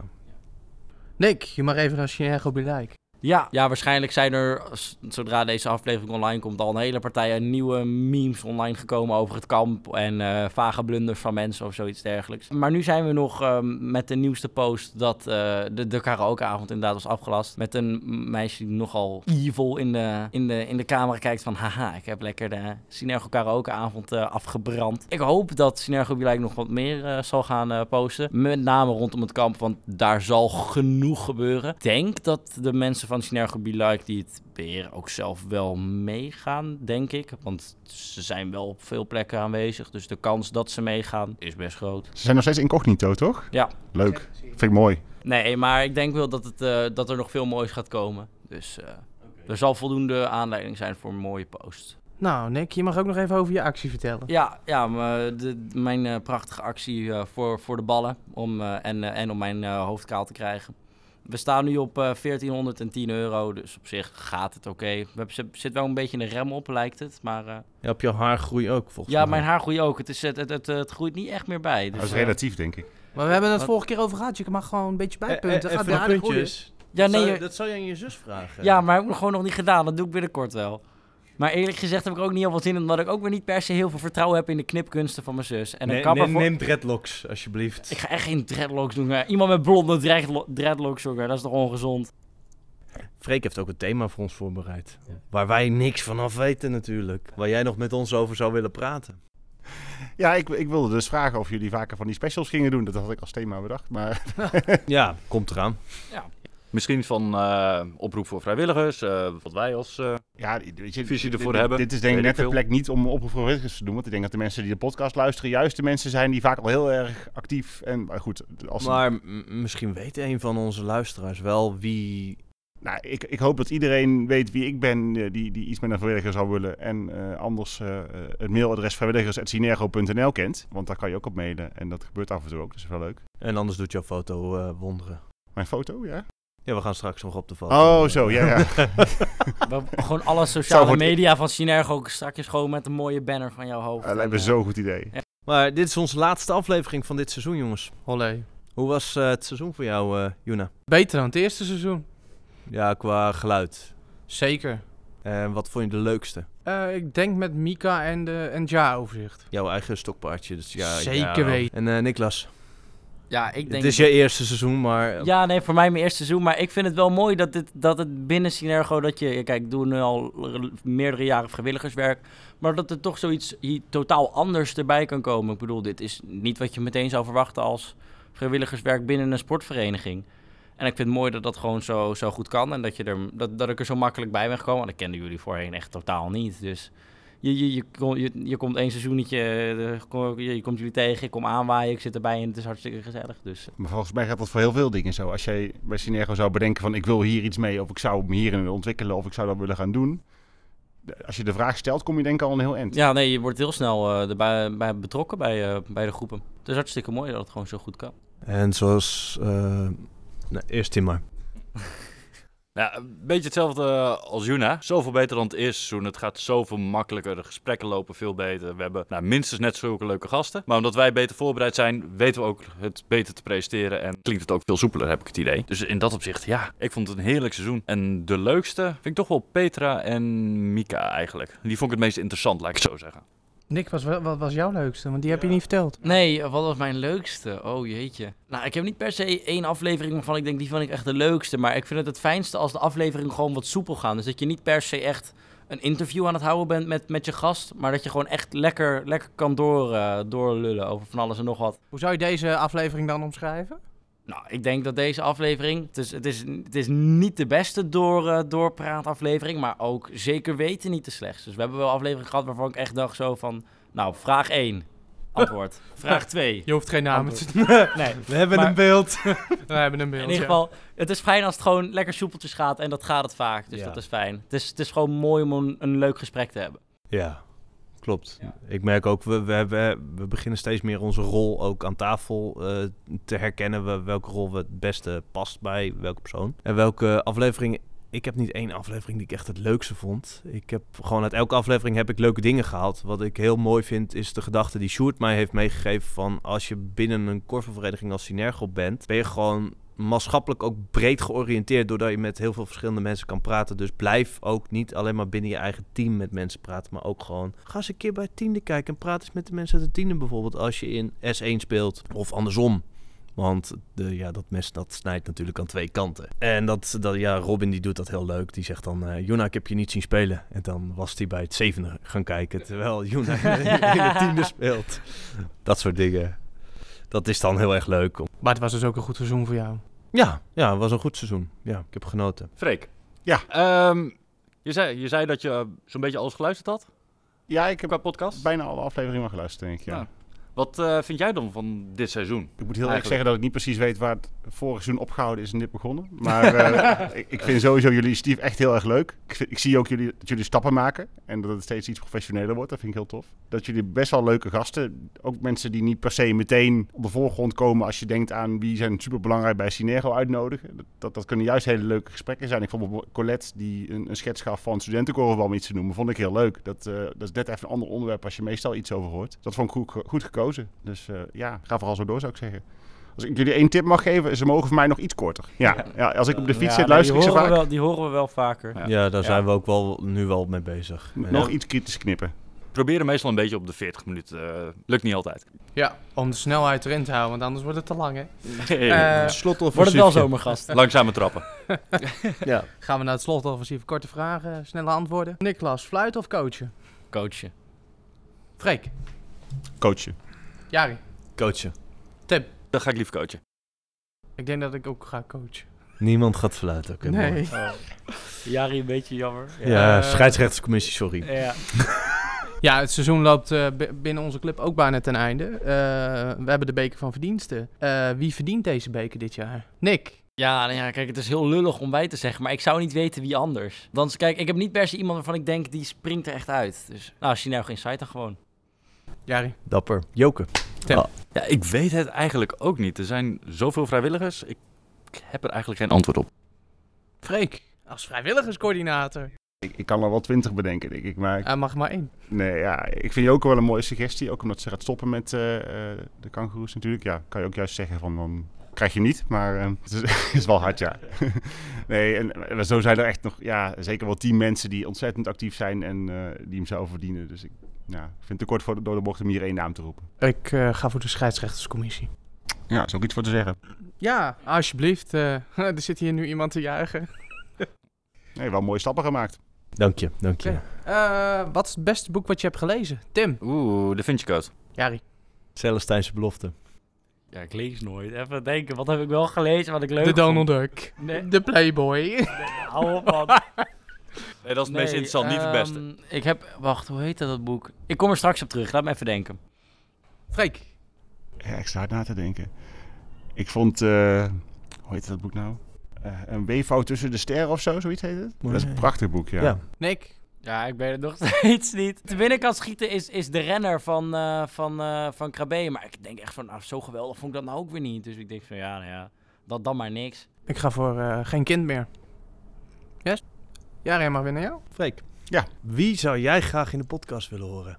Nick, je mag even naar Chinergo Bereik. Ja, ja, waarschijnlijk zijn er, zodra deze aflevering online komt, al een hele partij aan nieuwe memes online gekomen over het kamp. En eh, vage blunders van mensen of zoiets dergelijks. Maar nu zijn we nog ehm, met de nieuwste post dat eh, de, de karaokeavond inderdaad was afgelast. Met een meisje die nogal evil in de, in de, in de camera kijkt van... Haha, ik heb lekker de Synergo karaokeavond eh, afgebrand. Ik hoop dat Synergo Beleid nog wat meer eh, zal gaan eh, posten. Met name rondom het kamp, want daar zal genoeg gebeuren. Ik denk dat de mensen van Synergo Be Like die het beheren ook zelf wel meegaan, denk ik. Want ze zijn wel op veel plekken aanwezig. Dus de kans dat ze meegaan is best groot. Ze zijn nog steeds incognito, toch? Ja. Leuk. Vind ik mooi. Nee, maar ik denk wel dat, het, eh, dat er nog veel moois gaat komen. Dus eh, er zal voldoende aanleiding zijn voor een mooie post. Nou, Nick, je mag ook nog even over je actie vertellen. Ja, ja maar de, mijn eh, prachtige actie eh, voor, voor de ballen om, eh, en, eh, en om mijn eh, hoofd kaal te krijgen. We staan nu op eh 1410 euro, dus op zich gaat het oké. We hebben zit- wel een beetje een rem op, lijkt het. Maar eh, Ja, op jouw haargroei ook, volgens ja, mij. mijn haar groeit ook. Het, is, het, het, het, het groeit niet echt meer bij. Dus, Dat is eh, relatief, denk ik. Maar we hebben het Wat? vorige keer over gehad. Je mag gewoon een beetje bijpunten. Eh, Gaat even de puntjes. ja, dat, nee, zou, je- dat zou je aan je zus vragen. ja, maar heb ik nog gewoon nog niet gedaan. Dat doe ik binnenkort wel. Maar eerlijk gezegd heb ik ook niet heel veel zin in, omdat ik ook weer niet per se heel veel vertrouwen heb in de knipkunsten van mijn zus. En een Nee, kapper neem, voor- neem dreadlocks, alsjeblieft. Ik ga echt geen dreadlocks doen. hè. Iemand met blonde dreadlo- dreadlocks. Dat is toch ongezond? Freek heeft ook een thema voor ons voorbereid. Waar wij niks van af weten natuurlijk. Waar jij nog met ons over zou willen praten. Ja, ik, ik wilde dus vragen of jullie vaker van die specials gingen doen. Dat had ik als thema bedacht. Maar Ja, komt eraan. Misschien van eh, oproep voor vrijwilligers, eh, wat wij als... eh, ja, weet je, Visie ervoor hebben, Dit is denk ik net de plek niet om oproep voor vrijwilligers te doen. Want ik denk dat de mensen die de podcast luisteren juist de mensen zijn die vaak al heel erg actief en maar goed. Als Maar misschien weet een van onze luisteraars wel wie... Nou, ik, ik hoop dat iedereen weet wie ik ben die, die iets met een vrijwilliger zou willen. En eh, anders het mailadres vrijwilligers.synergo.nl kent. Want daar kan je ook op mailen. En dat gebeurt af en toe ook, dus dat is wel leuk. En anders doet jouw foto eh, wonderen. Mijn foto, ja? Ja, we gaan straks nog op de foto. Oh, zo, ja, ja. We, gewoon alle sociale media van Synergo ook straks gewoon met een mooie banner van jouw hoofd. Dat lijkt me zo'n goed idee. Maar dit is onze laatste aflevering van dit seizoen, jongens. Olé. Hoe was eh, het seizoen voor jou, eh Juna? Beter dan het eerste seizoen. Ja, qua geluid. Zeker. En wat vond je de leukste? Eh, ik denk met Mika en, de, en Ja-overzicht. Jouw eigen stokpaardje. Dus ja, Zeker ja, weten. En eh, Niklas, Ja, ik denk... het is je eerste seizoen, maar... Ja, nee, voor mij mijn eerste seizoen. Maar ik vind het wel mooi dat, dit, dat het binnen Synergo... Dat je, kijk, ik doe nu al meerdere jaren vrijwilligerswerk. Maar dat er toch zoiets hier totaal anders erbij kan komen. Ik bedoel, dit is niet wat je meteen zou verwachten als vrijwilligerswerk binnen een sportvereniging. En ik vind het mooi dat dat gewoon zo, zo goed kan. En dat, je er, dat, dat ik er zo makkelijk bij ben gekomen. Want ik kende jullie voorheen echt totaal niet. Dus je, je, je, kom- je, je komt één seizoenetje, eh, je, je komt jullie tegen, ik kom aanwaaien, ik zit erbij en het is hartstikke gezellig. Dus eh, Maar volgens mij gaat dat voor heel veel dingen zo. Als jij bij Synergo zou bedenken van ik wil hier iets mee. Of ik zou me hierin ontwikkelen. Of ik zou dat willen gaan doen. Als je de vraag stelt, kom je denk ik al een heel eind. Ja, nee, je wordt heel snel eh, erbij bij betrokken bij, eh, bij de groepen. Het is hartstikke mooi dat het gewoon zo goed kan. En zoals... eh nee, eerst Tim maar. Ja, een beetje hetzelfde eh, als Juna. Zoveel beter dan het eerste seizoen. Het gaat zoveel makkelijker. De gesprekken lopen veel beter. We hebben nou, minstens net zulke leuke gasten. Maar omdat wij beter voorbereid zijn, weten we ook het beter te presenteren. En klinkt het ook veel soepeler, heb ik het idee. Dus in dat opzicht, ja, ik vond het een heerlijk seizoen. En de leukste vind ik toch wel Petra en Mika eigenlijk. Die vond ik het meest interessant, laat ik het zo zeggen. Nick, was, wat was jouw leukste? Want die heb je niet verteld. Nee, wat was mijn leukste? Oh jeetje. Nou, ik heb niet per se één aflevering waarvan ik denk, die vond ik echt de leukste. Maar ik vind het het fijnste als de afleveringen gewoon wat soepel gaan. Dus dat je niet per se echt een interview aan het houden bent met, met je gast. Maar dat je gewoon echt lekker, lekker kan door, eh, doorlullen over van alles en nog wat. Hoe zou je deze aflevering dan omschrijven? Nou, ik denk dat deze aflevering, het is, het is, het is niet de beste door, eh, doorpraataflevering, maar ook zeker weten niet de slechtste. Dus we hebben wel afleveringen gehad waarvan ik echt dacht zo van, nou, vraag 1, antwoord. vraag 2. Je hoeft geen namen te Nee, We hebben Maar- een beeld. We hebben een beeld. in ieder ja. geval, het is fijn als het gewoon lekker soepeltjes gaat en dat gaat het vaak, dus Ja. dat is fijn. Het is, het is gewoon mooi om een, een leuk gesprek te hebben. Ja, klopt. Ja. Ik merk ook, we, we, hebben, we beginnen steeds meer onze rol ook aan tafel eh, te herkennen. We, welke rol we het beste past bij welke persoon. En welke aflevering... Ik heb niet één aflevering die ik echt het leukste vond. Ik heb gewoon uit elke aflevering heb ik leuke dingen gehaald. Wat ik heel mooi vind is de gedachte die Sjoerd mij heeft meegegeven van... als je binnen een korfbalvereniging als Synergo bent... ben je gewoon maatschappelijk ook breed georiënteerd... doordat je met heel veel verschillende mensen kan praten. Dus blijf ook niet alleen maar binnen je eigen team met mensen praten... maar ook gewoon ga eens een keer bij het tiende kijken... en praat eens met de mensen uit het tiende bijvoorbeeld... als je in S1 speelt of andersom. Want de, ja, dat mes dat snijdt natuurlijk aan twee kanten. En dat, dat, ja, Robin die doet dat heel leuk. Die zegt dan, Juna, ik heb je niet zien spelen. En dan was hij bij het zevende gaan kijken. Terwijl Juna in het tiende speelt. Dat soort dingen. Dat is dan heel erg leuk. om- Maar het was dus ook een goed seizoen voor jou. Ja, ja, het was een goed seizoen. Ja, ik heb genoten. Freek, Ehm, je, zei, je zei dat je eh, zo'n beetje alles geluisterd had Ja, ik heb qua podcast. bijna alle afleveringen wel geluisterd, denk ik. Ja. Ja. Wat eh, vind jij dan van dit seizoen? Ik moet heel erg Eigenlijk. zeggen dat ik niet precies weet waar het vorige seizoen opgehouden is en dit begonnen. Maar eh, ik, ik vind sowieso jullie initiatief echt heel erg leuk. Ik, vind- ik zie ook jullie, dat jullie stappen maken en dat het steeds iets professioneler wordt. Dat vind ik heel tof. Dat jullie best wel leuke gasten, ook mensen die niet per se meteen op de voorgrond komen als je denkt aan wie zijn super belangrijk bij Synergo uitnodigen. Dat, dat, kunnen juist hele leuke gesprekken zijn. Ik vond Colette die een, een schets gaf van studentenkorf om iets te noemen, vond ik heel leuk. Dat, eh, dat is net even een ander onderwerp als je meestal iets over hoort. Dat vond ik goed, goed gekozen. Dus eh, ja, ga vooral zo door zou ik zeggen. Als ik jullie één tip mag geven, ze mogen voor mij nog iets korter. Ja, ja. als ik op de fiets Ja, zit, nee, luister ik ze vaak. we wel, Die horen we wel vaker. Ja. Ja, daar zijn we ook wel nu wel mee bezig. Nog Ja. iets kritisch knippen. Proberen meestal een beetje op de 40 minuten. eh, lukt niet altijd. Ja, om de snelheid erin te houden, want anders wordt het te lang, hè. Eh, Slotoffensiefje. Wordt het wel zomergast? Langzame trappen. Ja. gaan we naar het slotoffensief. Korte vragen, snelle antwoorden. Niklas, fluiten of coachen? Coachen. Freek, Coachen. Jari, Coachen. Dan ga ik liever coachen. ik denk dat ik ook ga coachen. Niemand gaat fluiten. Oké, nee. mooi. Jari, een beetje jammer. Ja, Eh, scheidsrechterscommissie, sorry. Ja. Ja, het seizoen loopt eh, bi- binnen onze club ook bijna ten einde. Eh, we hebben de beker van verdiensten. Eh, wie verdient deze beker dit jaar? Nick. Ja, nou ja, kijk, het is heel lullig om bij te zeggen, maar ik zou niet weten wie anders. Want kijk, ik heb niet per se iemand waarvan ik denk, die springt er echt uit. Dus, nou, als je nou geen site dan gewoon. Jari. Dapper. Joker. Ja, ik weet het eigenlijk ook niet. Er zijn zoveel vrijwilligers. Ik heb er eigenlijk geen antwoord op. Freek. Als vrijwilligerscoördinator. Ik, ik kan er wel twintig bedenken, denk ik. Maar Hij mag maar één. nee, ja, ik vind Joker wel een mooie suggestie. Ook omdat ze gaat stoppen met eh, eh, de kangoeroes natuurlijk. Ja, kan je ook juist zeggen van dan krijg je niet. Maar eh, het is, is wel hard, ja. nee, en zo zijn er echt nog, ja, zeker wel tien mensen die ontzettend actief zijn en eh, die hem zouden verdienen. Dus ik ja, ik vind het te kort voor door de bocht om hier één naam te roepen. Ik eh, ga voor de scheidsrechterscommissie. Ja, is ook iets voor te zeggen. Ja, alsjeblieft. eh, er zit hier nu iemand te juichen. Nee, wel mooie stappen gemaakt. Dank je, dank je. Eh, wat is het beste boek wat je hebt gelezen? Tim. Oeh, de Vinci Code. Jari. Celestijnse belofte. Ja, ik lees nooit. Even denken, wat heb ik wel gelezen wat ik leuk De Donald vond? Duck. Nee. De Playboy. Hou op, man. Nee, dat is het meest interessant, niet het beste. ehm, Ik heb, wacht, hoe heet dat, dat boek? Ik kom er straks op terug, laat me even denken. Freek. Ja, ik sta hard na te denken. Ik vond, eh, hoe heet dat boek nou? Eh, een weefouw tussen de sterren of zo, zoiets heet het. Dat is een prachtig boek, ja. Ja. Nick. Ja, ik ben het nog steeds niet. Te binnen kan schieten is, is de renner van, eh van, eh van Krabbe. Maar ik denk echt van, nou, zo geweldig vond ik dat nou ook weer niet. Dus ik denk van, ja, nou ja, dat dan maar niks. Ik ga voor eh, geen kind meer. Jari, mag weer naar jou. Freek. Ja. Wie zou jij graag in de podcast willen horen?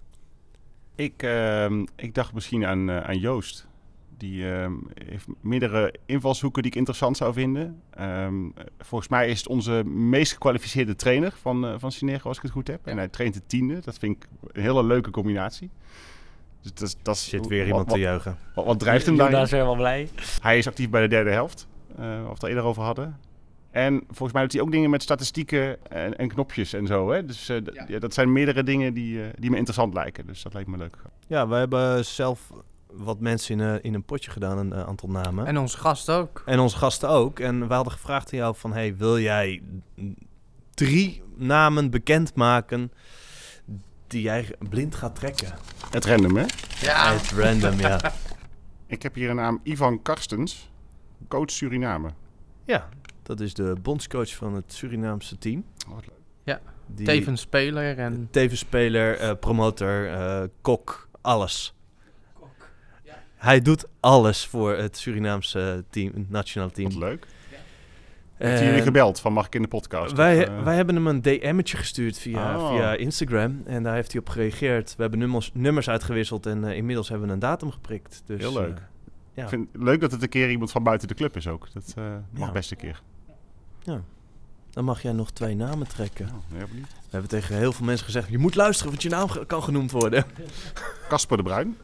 Ik, ehm, ik dacht misschien aan, eh, aan Joost. Die ehm, heeft meerdere invalshoeken die ik interessant zou vinden. Ehm, volgens mij is het onze meest gekwalificeerde trainer van, eh van als ik het goed heb. En hij traint de tiende. Dat vind ik een hele leuke combinatie. Dus dat, is- dat is- Zit weer wat- iemand wat, te juichen. wat, wat drijft hem Daar daarin? is wel blij. Hij is actief bij de derde helft, eh waar we het al eerder over hadden. En volgens mij doet hij ook dingen met statistieken en, en knopjes en zo. Hè? Dus eh, d- Ja. ja, dat zijn meerdere dingen die, eh, die me interessant lijken. Dus dat lijkt me leuk. Ja, we hebben zelf wat mensen in, een- in een potje gedaan, een eh, aantal namen. En onze gast ook. En onze gasten ook. En we hadden gevraagd aan jou van... Hey, wil jij drie namen bekendmaken die jij blind gaat trekken? Het random, hè? Ja. Uit random, ja. Ik heb hier een naam Ivan Karstens, coach Suriname. Ja, dat is de bondscoach van het Surinaamse team. Oh, wat leuk. Die, Tevens speler en... Tevens speler, eh, promotor, eh, kok, alles. Hij doet alles voor het Surinaamse team, het nationale team. Wat leuk. Heeft jullie gebeld van mag ik in de podcast? Wij, Of, eh, wij hebben hem een DM'tje gestuurd via, Oh. via Instagram. En daar heeft hij op gereageerd. We hebben nummers, nummers uitgewisseld en eh, inmiddels hebben we een datum geprikt. Dus, Heel leuk. eh, ja. Ik vind het leuk dat het een keer iemand van buiten de club is ook. Dat eh, mag Ja. best een keer. Dan mag jij nog twee namen trekken. Nou, heel benieuwd. We hebben tegen heel veel mensen gezegd... je moet luisteren, want je naam kan genoemd worden. Casper de Bruin.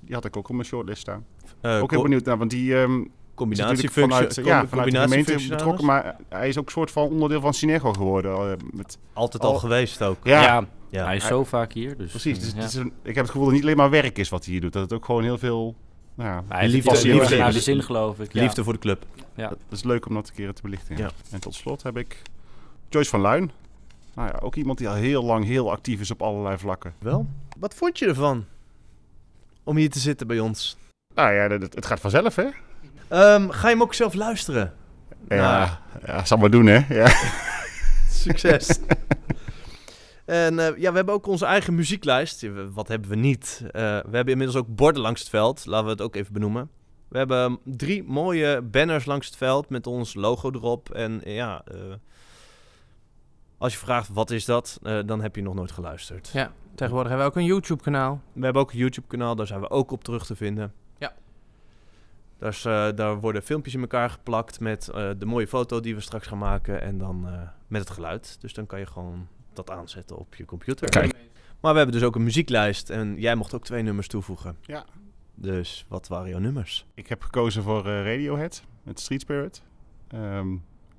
Die had ik ook op mijn shortlist staan. Eh, ook heel benieuwd naar, want die ehm, combinatiefunctie. vanuit, ja, vanuit de gemeente betrokken, maar hij is ook een soort van onderdeel van Synergo geworden. eh, met, Altijd al Al- geweest ook. ja, Ja, Ja. hij is zo vaak hier. Dus, precies. Dus ja. het is een, ik heb het gevoel dat het niet alleen maar werk is wat hij hier doet. Dat het ook gewoon heel veel... Nou, ja, Liefde- het naar de zin, geloof ik. Ja. Liefde voor de club. Ja. dat is leuk om dat een keer te belichten. ja. En tot slot heb ik Joyce van Luin. Nou ja, ook iemand die al heel lang heel actief is op allerlei vlakken. Wel? Wat vond je ervan? Om hier te zitten bij ons. Nou ja, dat- het gaat vanzelf, hè? Ehm, ga je hem ook zelf luisteren? Ja, ja zal maar doen, hè? Ja. Succes. en eh, ja, we hebben ook onze eigen muzieklijst. Wat hebben we niet? Eh, we hebben inmiddels ook borden langs het veld. Laten we het ook even benoemen. We hebben um, drie mooie banners langs het veld met ons logo erop. En eh, ja, als je vraagt wat is dat, dan heb je nog nooit geluisterd. Ja, tegenwoordig hebben we ook een YouTube-kanaal. We hebben ook een YouTube-kanaal, daar zijn we ook op terug te vinden. Ja. Daar, is, daar worden filmpjes in elkaar geplakt met de mooie foto die we straks gaan maken en dan met het geluid. Dus dan kan je gewoon dat aanzetten op je computer. Kijk. Maar we hebben dus ook een muzieklijst en jij mocht ook twee nummers toevoegen. Ja. Dus wat waren jouw nummers? Ik heb gekozen voor eh, Radiohead met Street Spirit. Ehm,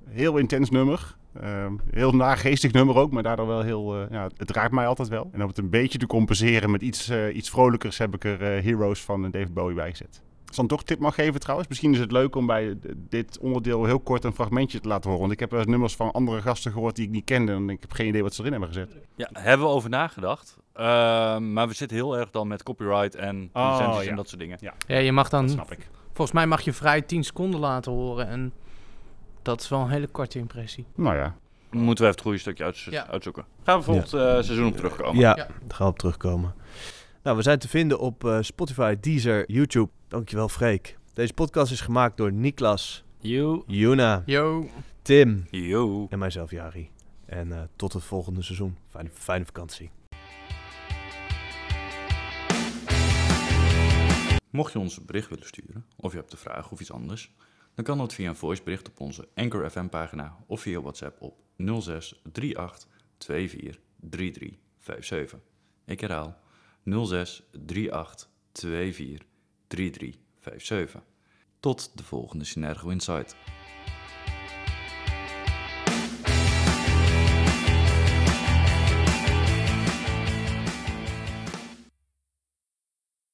heel intens nummer. Ehm, heel nageestig nummer ook, maar daardoor wel heel... eh, ja, het raakt mij altijd wel. En om het een beetje te compenseren met iets, eh, iets vrolijkers heb ik er eh, Heroes van David Bowie bij gezet. Als ik dan toch tip mag geven trouwens, misschien is het leuk om bij dit onderdeel heel kort een fragmentje te laten horen. Want ik heb wel eens nummers van andere gasten gehoord die ik niet kende en ik heb geen idee wat ze erin hebben gezet. Ja, hebben we over nagedacht. Ehm, maar we zitten heel erg dan met copyright en Oh, licenties ja. en dat soort dingen. Ja, je mag dan... Dat snap ik. Volgens mij mag je vrij 10 seconden laten horen. En dat is wel een hele korte impressie. Nou ja, moeten we even het goede stukje Ja. uitzoeken. Gaan we volgend eh, seizoen op terugkomen. Ja, Ja. daar gaan we op terugkomen. Nou, we zijn te vinden op eh, Spotify, Deezer, YouTube. Dankjewel, Freek. Deze podcast is gemaakt door Niklas, You. Juna, Yo. Tim Yo. en mijzelf, Jari. En eh, tot het volgende seizoen. Fijne, fijne vakantie. Mocht je ons een bericht willen sturen, of je hebt een vraag of iets anders, dan kan dat via een voicebericht op onze Anchor FM pagina of via WhatsApp op 06 38 24 33 57. Ik herhaal 06 38 24 33 57. Tot de volgende Synergo Insight.